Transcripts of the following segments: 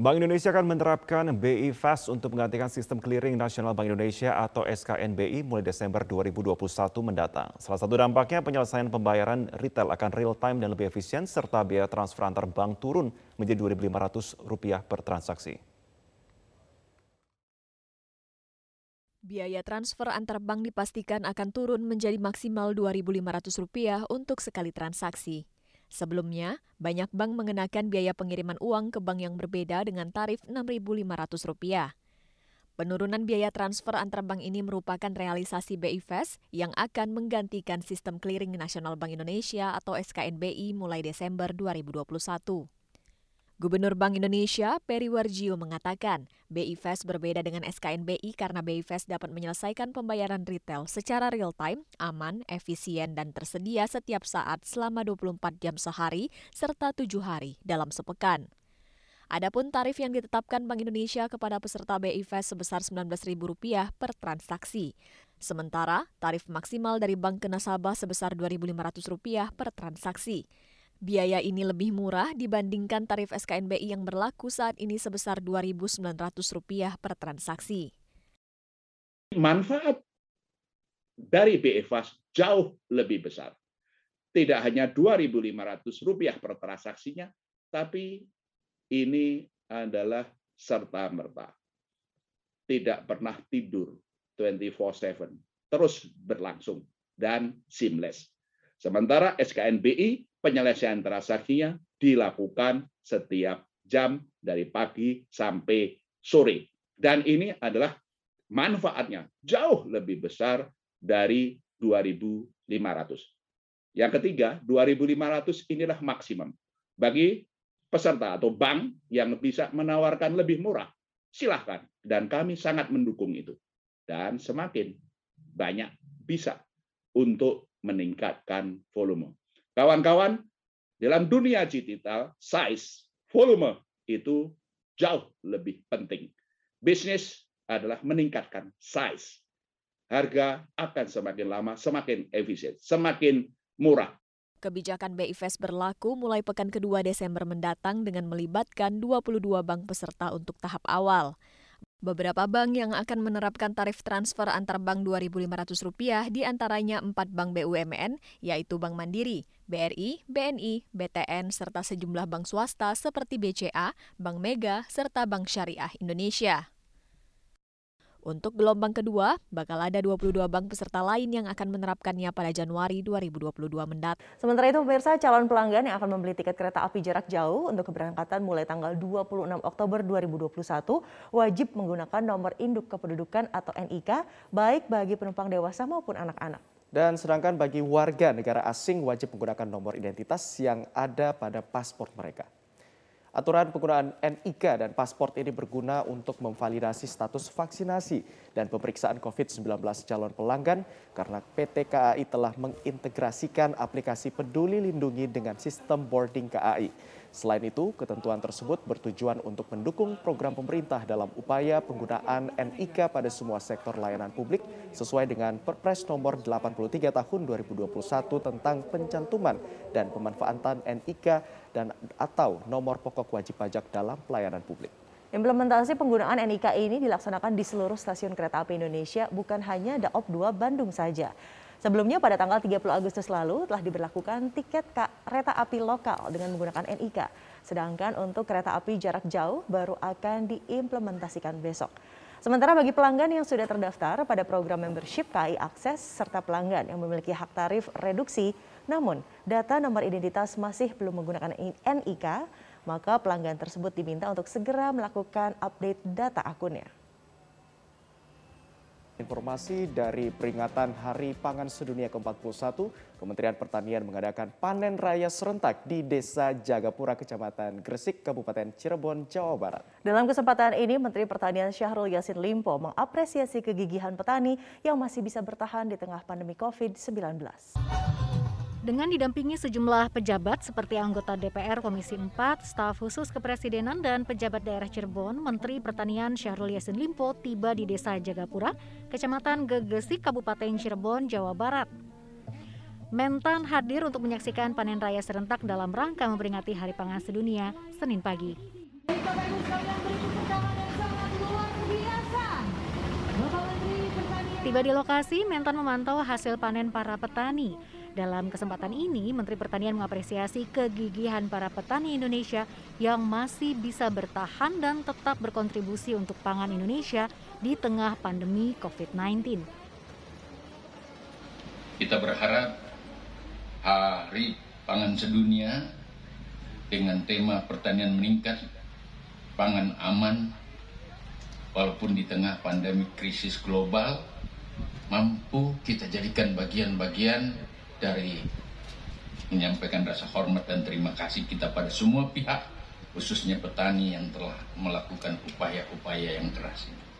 Bank Indonesia akan menerapkan BI Fast untuk menggantikan sistem clearing nasional Bank Indonesia atau SKNBI mulai Desember 2021 mendatang. Salah satu dampaknya penyelesaian pembayaran retail akan real time dan lebih efisien serta biaya transfer antar bank turun menjadi Rp2.500 per transaksi. Biaya transfer antar bank dipastikan akan turun menjadi maksimal Rp2.500 untuk sekali transaksi. Sebelumnya, banyak bank mengenakan biaya pengiriman uang ke bank yang berbeda dengan tarif Rp6.500. Penurunan biaya transfer antar bank ini merupakan realisasi BI Fast yang akan menggantikan sistem clearing nasional Bank Indonesia atau SKNBI mulai Desember 2021. Gubernur Bank Indonesia, Peri Warjio mengatakan, BI Fast berbeda dengan SKNBI karena BI Fast dapat menyelesaikan pembayaran retail secara real time, aman, efisien, dan tersedia setiap saat selama 24 jam sehari serta tujuh hari dalam sepekan. Adapun tarif yang ditetapkan Bank Indonesia kepada peserta BI Fast sebesar Rp19.000 per transaksi. Sementara, tarif maksimal dari bank ke nasabah sebesar Rp2.500 per transaksi. Biaya ini lebih murah dibandingkan tarif SKNBI yang berlaku saat ini sebesar Rp2.900 per transaksi. Manfaat dari BFAS jauh lebih besar. Tidak hanya Rp2.500 per transaksinya, tapi ini adalah serta-merta. Tidak pernah tidur 24-7, terus berlangsung dan seamless. Sementara SKNBI penyelesaian transaksinya dilakukan setiap jam dari pagi sampai sore. Dan ini adalah manfaatnya jauh lebih besar dari 2.500. Yang ketiga, 2.500 inilah maksimum. Bagi peserta atau bank yang bisa menawarkan lebih murah, silahkan. Dan kami sangat mendukung itu. Dan semakin banyak bisa untuk meningkatkan volume. Kawan-kawan, dalam dunia digital, size, volume itu jauh lebih penting. Bisnis adalah meningkatkan size. Harga akan semakin lama, semakin efisien, semakin murah. Kebijakan BI Fast berlaku mulai pekan kedua Desember mendatang dengan melibatkan 22 bank peserta untuk tahap awal. Beberapa bank yang akan menerapkan tarif transfer antar bank Rp2.500 di antaranya empat bank BUMN, yaitu Bank Mandiri, BRI, BNI, BTN, serta sejumlah bank swasta seperti BCA, Bank Mega, serta Bank Syariah Indonesia. Untuk gelombang kedua, bakal ada 22 bank peserta lain yang akan menerapkannya pada Januari 2022 mendatang. Sementara itu pemirsa calon pelanggan yang akan membeli tiket kereta api jarak jauh untuk keberangkatan mulai tanggal 26 Oktober 2021 wajib menggunakan nomor induk kependudukan atau NIK baik bagi penumpang dewasa maupun anak-anak. Dan sedangkan bagi warga negara asing wajib menggunakan nomor identitas yang ada pada paspor mereka. Aturan penggunaan NIK dan paspor ini berguna untuk memvalidasi status vaksinasi dan pemeriksaan COVID-19 calon pelanggan karena PT KAI telah mengintegrasikan aplikasi peduli lindungi dengan sistem boarding KAI. Selain itu, ketentuan tersebut bertujuan untuk mendukung program pemerintah dalam upaya penggunaan NIK pada semua sektor layanan publik sesuai dengan Perpres nomor 83 tahun 2021 tentang pencantuman dan pemanfaatan NIK dan atau nomor pokok wajib pajak dalam pelayanan publik. Implementasi penggunaan NIK ini dilaksanakan di seluruh stasiun kereta api Indonesia, bukan hanya Daop 2 Bandung saja. Sebelumnya pada tanggal 30 Agustus lalu telah diberlakukan tiket kereta api lokal dengan menggunakan NIK. Sedangkan untuk kereta api jarak jauh baru akan diimplementasikan besok. Sementara bagi pelanggan yang sudah terdaftar pada program membership KAI Akses serta pelanggan yang memiliki hak tarif reduksi, namun data nomor identitas masih belum menggunakan NIK, maka pelanggan tersebut diminta untuk segera melakukan update data akunnya. Informasi dari peringatan Hari Pangan Sedunia ke-41, Kementerian Pertanian mengadakan panen raya serentak di Desa Jagapura, Kecamatan Gresik, Kabupaten Cirebon, Jawa Barat. Dalam kesempatan ini, Menteri Pertanian Syahrul Yassin Limpo mengapresiasi kegigihan petani yang masih bisa bertahan di tengah pandemi COVID-19. Dengan didampingi sejumlah pejabat seperti anggota DPR Komisi 4, staf khusus kepresidenan dan pejabat daerah Cirebon, Menteri Pertanian Syahrul Yassin Limpo tiba di Desa Jagapura, Kecamatan Gegesik, Kabupaten Cirebon, Jawa Barat. Mentan hadir untuk menyaksikan panen raya serentak dalam rangka memperingati Hari Pangan Sedunia Senin pagi. Tiba di lokasi, Mentan memantau hasil panen para petani. Dalam kesempatan ini, Menteri Pertanian mengapresiasi kegigihan para petani Indonesia yang masih bisa bertahan dan tetap berkontribusi untuk pangan Indonesia di tengah pandemi COVID-19. Kita berharap Hari Pangan Sedunia dengan tema pertanian meningkat, pangan aman, walaupun di tengah pandemi krisis global, mampu kita jadikan bagian-bagian dari menyampaikan rasa hormat dan terima kasih kita pada semua pihak, khususnya petani yang telah melakukan upaya-upaya yang keras ini.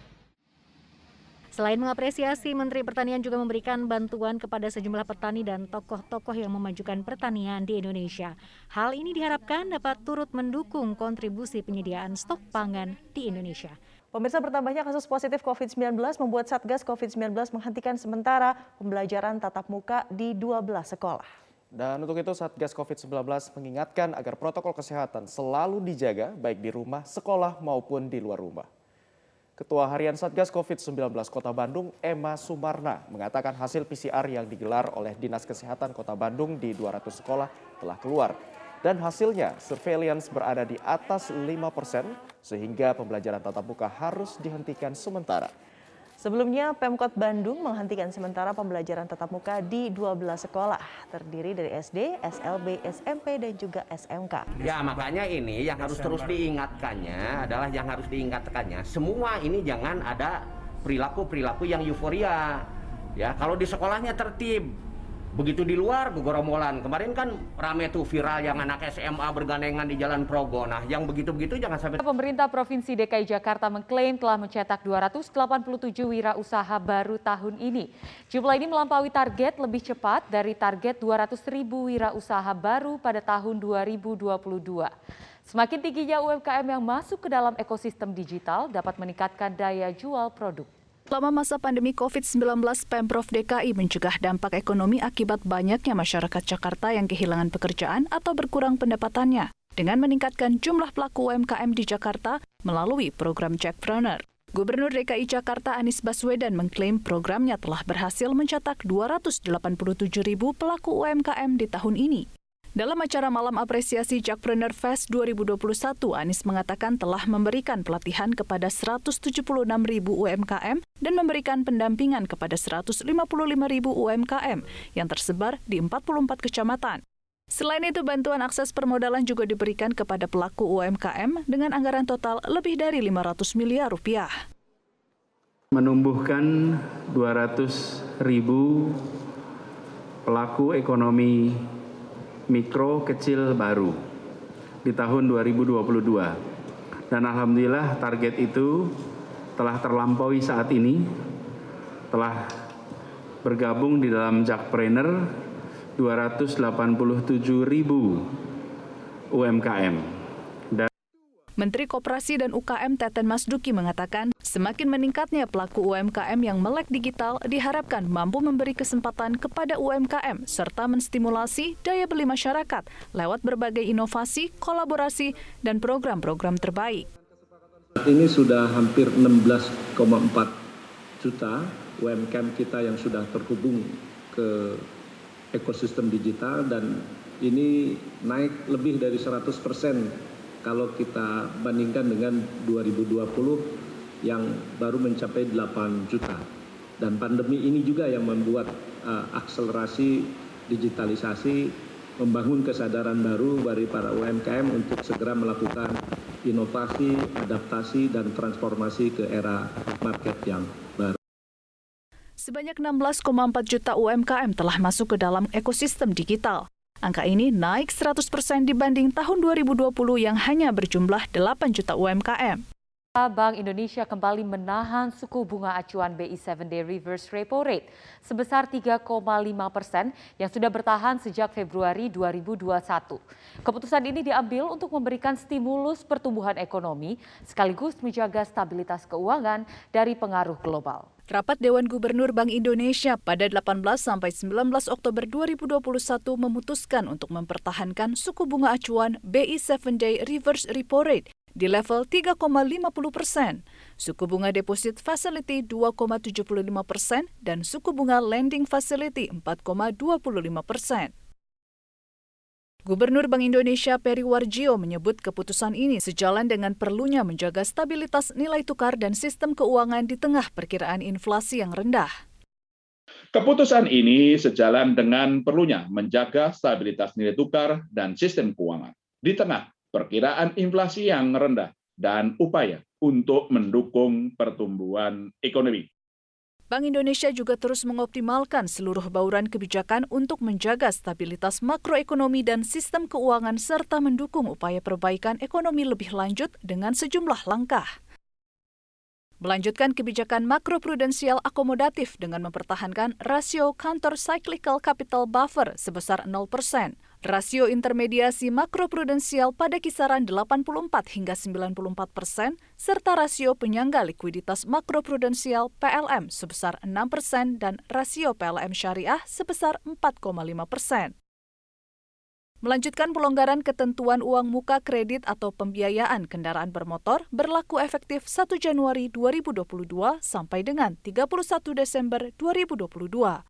Selain mengapresiasi, Menteri Pertanian juga memberikan bantuan kepada sejumlah petani dan tokoh-tokoh yang memajukan pertanian di Indonesia. Hal ini diharapkan dapat turut mendukung kontribusi penyediaan stok pangan di Indonesia. Pemirsa bertambahnya kasus positif COVID-19 membuat Satgas COVID-19 menghentikan sementara pembelajaran tatap muka di 12 sekolah. Dan untuk itu Satgas COVID-19 mengingatkan agar protokol kesehatan selalu dijaga baik di rumah, sekolah maupun di luar rumah. Ketua Harian Satgas COVID-19 Kota Bandung, Emma Sumarna, mengatakan hasil PCR yang digelar oleh Dinas Kesehatan Kota Bandung di 200 sekolah telah keluar dan hasilnya surveillance berada di atas 5 persen sehingga pembelajaran tatap muka harus dihentikan sementara. Sebelumnya, Pemkot Bandung menghentikan sementara pembelajaran tatap muka di 12 sekolah, terdiri dari SD, SLB, SMP, dan juga SMK. Ya, makanya ini yang harus terus diingatkannya adalah yang harus diingatkannya, semua ini jangan ada perilaku-perilaku yang euforia. Ya, kalau di sekolahnya tertib, Begitu di luar gegoromolan. Kemarin kan rame tuh viral yang anak SMA bergandengan di Jalan Progo. Nah, yang begitu-begitu jangan sampai Pemerintah Provinsi DKI Jakarta mengklaim telah mencetak 287 wirausaha baru tahun ini. Jumlah ini melampaui target lebih cepat dari target 200 ribu wirausaha baru pada tahun 2022. Semakin tingginya UMKM yang masuk ke dalam ekosistem digital dapat meningkatkan daya jual produk. Selama masa pandemi COVID-19, Pemprov DKI mencegah dampak ekonomi akibat banyaknya masyarakat Jakarta yang kehilangan pekerjaan atau berkurang pendapatannya dengan meningkatkan jumlah pelaku UMKM di Jakarta melalui program Jackpreneur. Gubernur DKI Jakarta Anies Baswedan mengklaim programnya telah berhasil mencetak 287 ribu pelaku UMKM di tahun ini. Dalam acara malam apresiasi Jackpreneur Fest 2021, Anies mengatakan telah memberikan pelatihan kepada 176 ribu UMKM dan memberikan pendampingan kepada 155 ribu UMKM yang tersebar di 44 kecamatan. Selain itu, bantuan akses permodalan juga diberikan kepada pelaku UMKM dengan anggaran total lebih dari 500 miliar rupiah. Menumbuhkan 200 ribu pelaku ekonomi mikro kecil baru di tahun 2022. Dan alhamdulillah target itu telah terlampaui saat ini. Telah bergabung di dalam Jakpreneur 287 ribu UMKM. Menteri Koperasi dan UKM Teten Masduki mengatakan semakin meningkatnya pelaku UMKM yang melek digital diharapkan mampu memberi kesempatan kepada UMKM serta menstimulasi daya beli masyarakat lewat berbagai inovasi, kolaborasi, dan program-program terbaik. Ini sudah hampir 16,4 juta UMKM kita yang sudah terhubung ke ekosistem digital dan ini naik lebih dari 100 persen kalau kita bandingkan dengan 2020 yang baru mencapai 8 juta. Dan pandemi ini juga yang membuat uh, akselerasi digitalisasi, membangun kesadaran baru dari para UMKM untuk segera melakukan inovasi, adaptasi, dan transformasi ke era market yang baru. Sebanyak 16,4 juta UMKM telah masuk ke dalam ekosistem digital. Angka ini naik 100 persen dibanding tahun 2020 yang hanya berjumlah 8 juta UMKM. Bank Indonesia kembali menahan suku bunga acuan BI 7-day reverse repo rate sebesar 3,5 persen yang sudah bertahan sejak Februari 2021. Keputusan ini diambil untuk memberikan stimulus pertumbuhan ekonomi sekaligus menjaga stabilitas keuangan dari pengaruh global. Rapat Dewan Gubernur Bank Indonesia pada 18 sampai 19 Oktober 2021 memutuskan untuk mempertahankan suku bunga acuan BI 7 Day Reverse Repo Rate di level 3,50 persen, suku bunga deposit facility 2,75 persen, dan suku bunga lending facility 4,25 persen. Gubernur Bank Indonesia Peri Warjio menyebut keputusan ini sejalan dengan perlunya menjaga stabilitas nilai tukar dan sistem keuangan di tengah perkiraan inflasi yang rendah. Keputusan ini sejalan dengan perlunya menjaga stabilitas nilai tukar dan sistem keuangan di tengah perkiraan inflasi yang rendah dan upaya untuk mendukung pertumbuhan ekonomi. Bank Indonesia juga terus mengoptimalkan seluruh bauran kebijakan untuk menjaga stabilitas makroekonomi dan sistem keuangan serta mendukung upaya perbaikan ekonomi lebih lanjut dengan sejumlah langkah. Melanjutkan kebijakan makroprudensial akomodatif dengan mempertahankan rasio counter cyclical capital buffer sebesar 0 persen, Rasio intermediasi makroprudensial pada kisaran 84 hingga 94 persen, serta rasio penyangga likuiditas makroprudensial PLM sebesar 6 persen dan rasio PLM syariah sebesar 4,5 persen. Melanjutkan pelonggaran ketentuan uang muka kredit atau pembiayaan kendaraan bermotor berlaku efektif 1 Januari 2022 sampai dengan 31 Desember 2022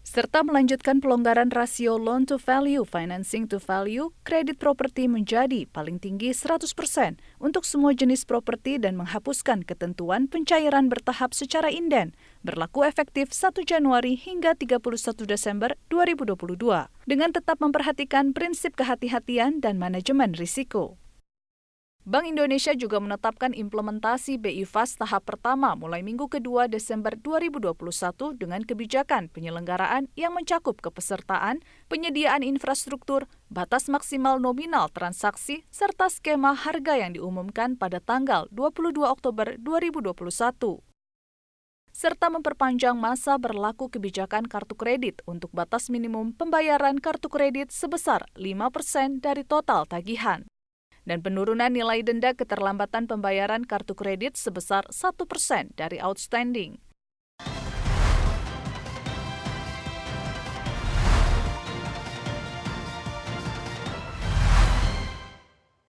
serta melanjutkan pelonggaran rasio loan to value, financing to value, kredit properti menjadi paling tinggi 100% untuk semua jenis properti dan menghapuskan ketentuan pencairan bertahap secara inden, berlaku efektif 1 Januari hingga 31 Desember 2022, dengan tetap memperhatikan prinsip kehati-hatian dan manajemen risiko. Bank Indonesia juga menetapkan implementasi BI Fast tahap pertama mulai minggu kedua Desember 2021 dengan kebijakan penyelenggaraan yang mencakup kepesertaan, penyediaan infrastruktur, batas maksimal nominal transaksi, serta skema harga yang diumumkan pada tanggal 22 Oktober 2021 serta memperpanjang masa berlaku kebijakan kartu kredit untuk batas minimum pembayaran kartu kredit sebesar 5% dari total tagihan dan penurunan nilai denda keterlambatan pembayaran kartu kredit sebesar 1 persen dari outstanding.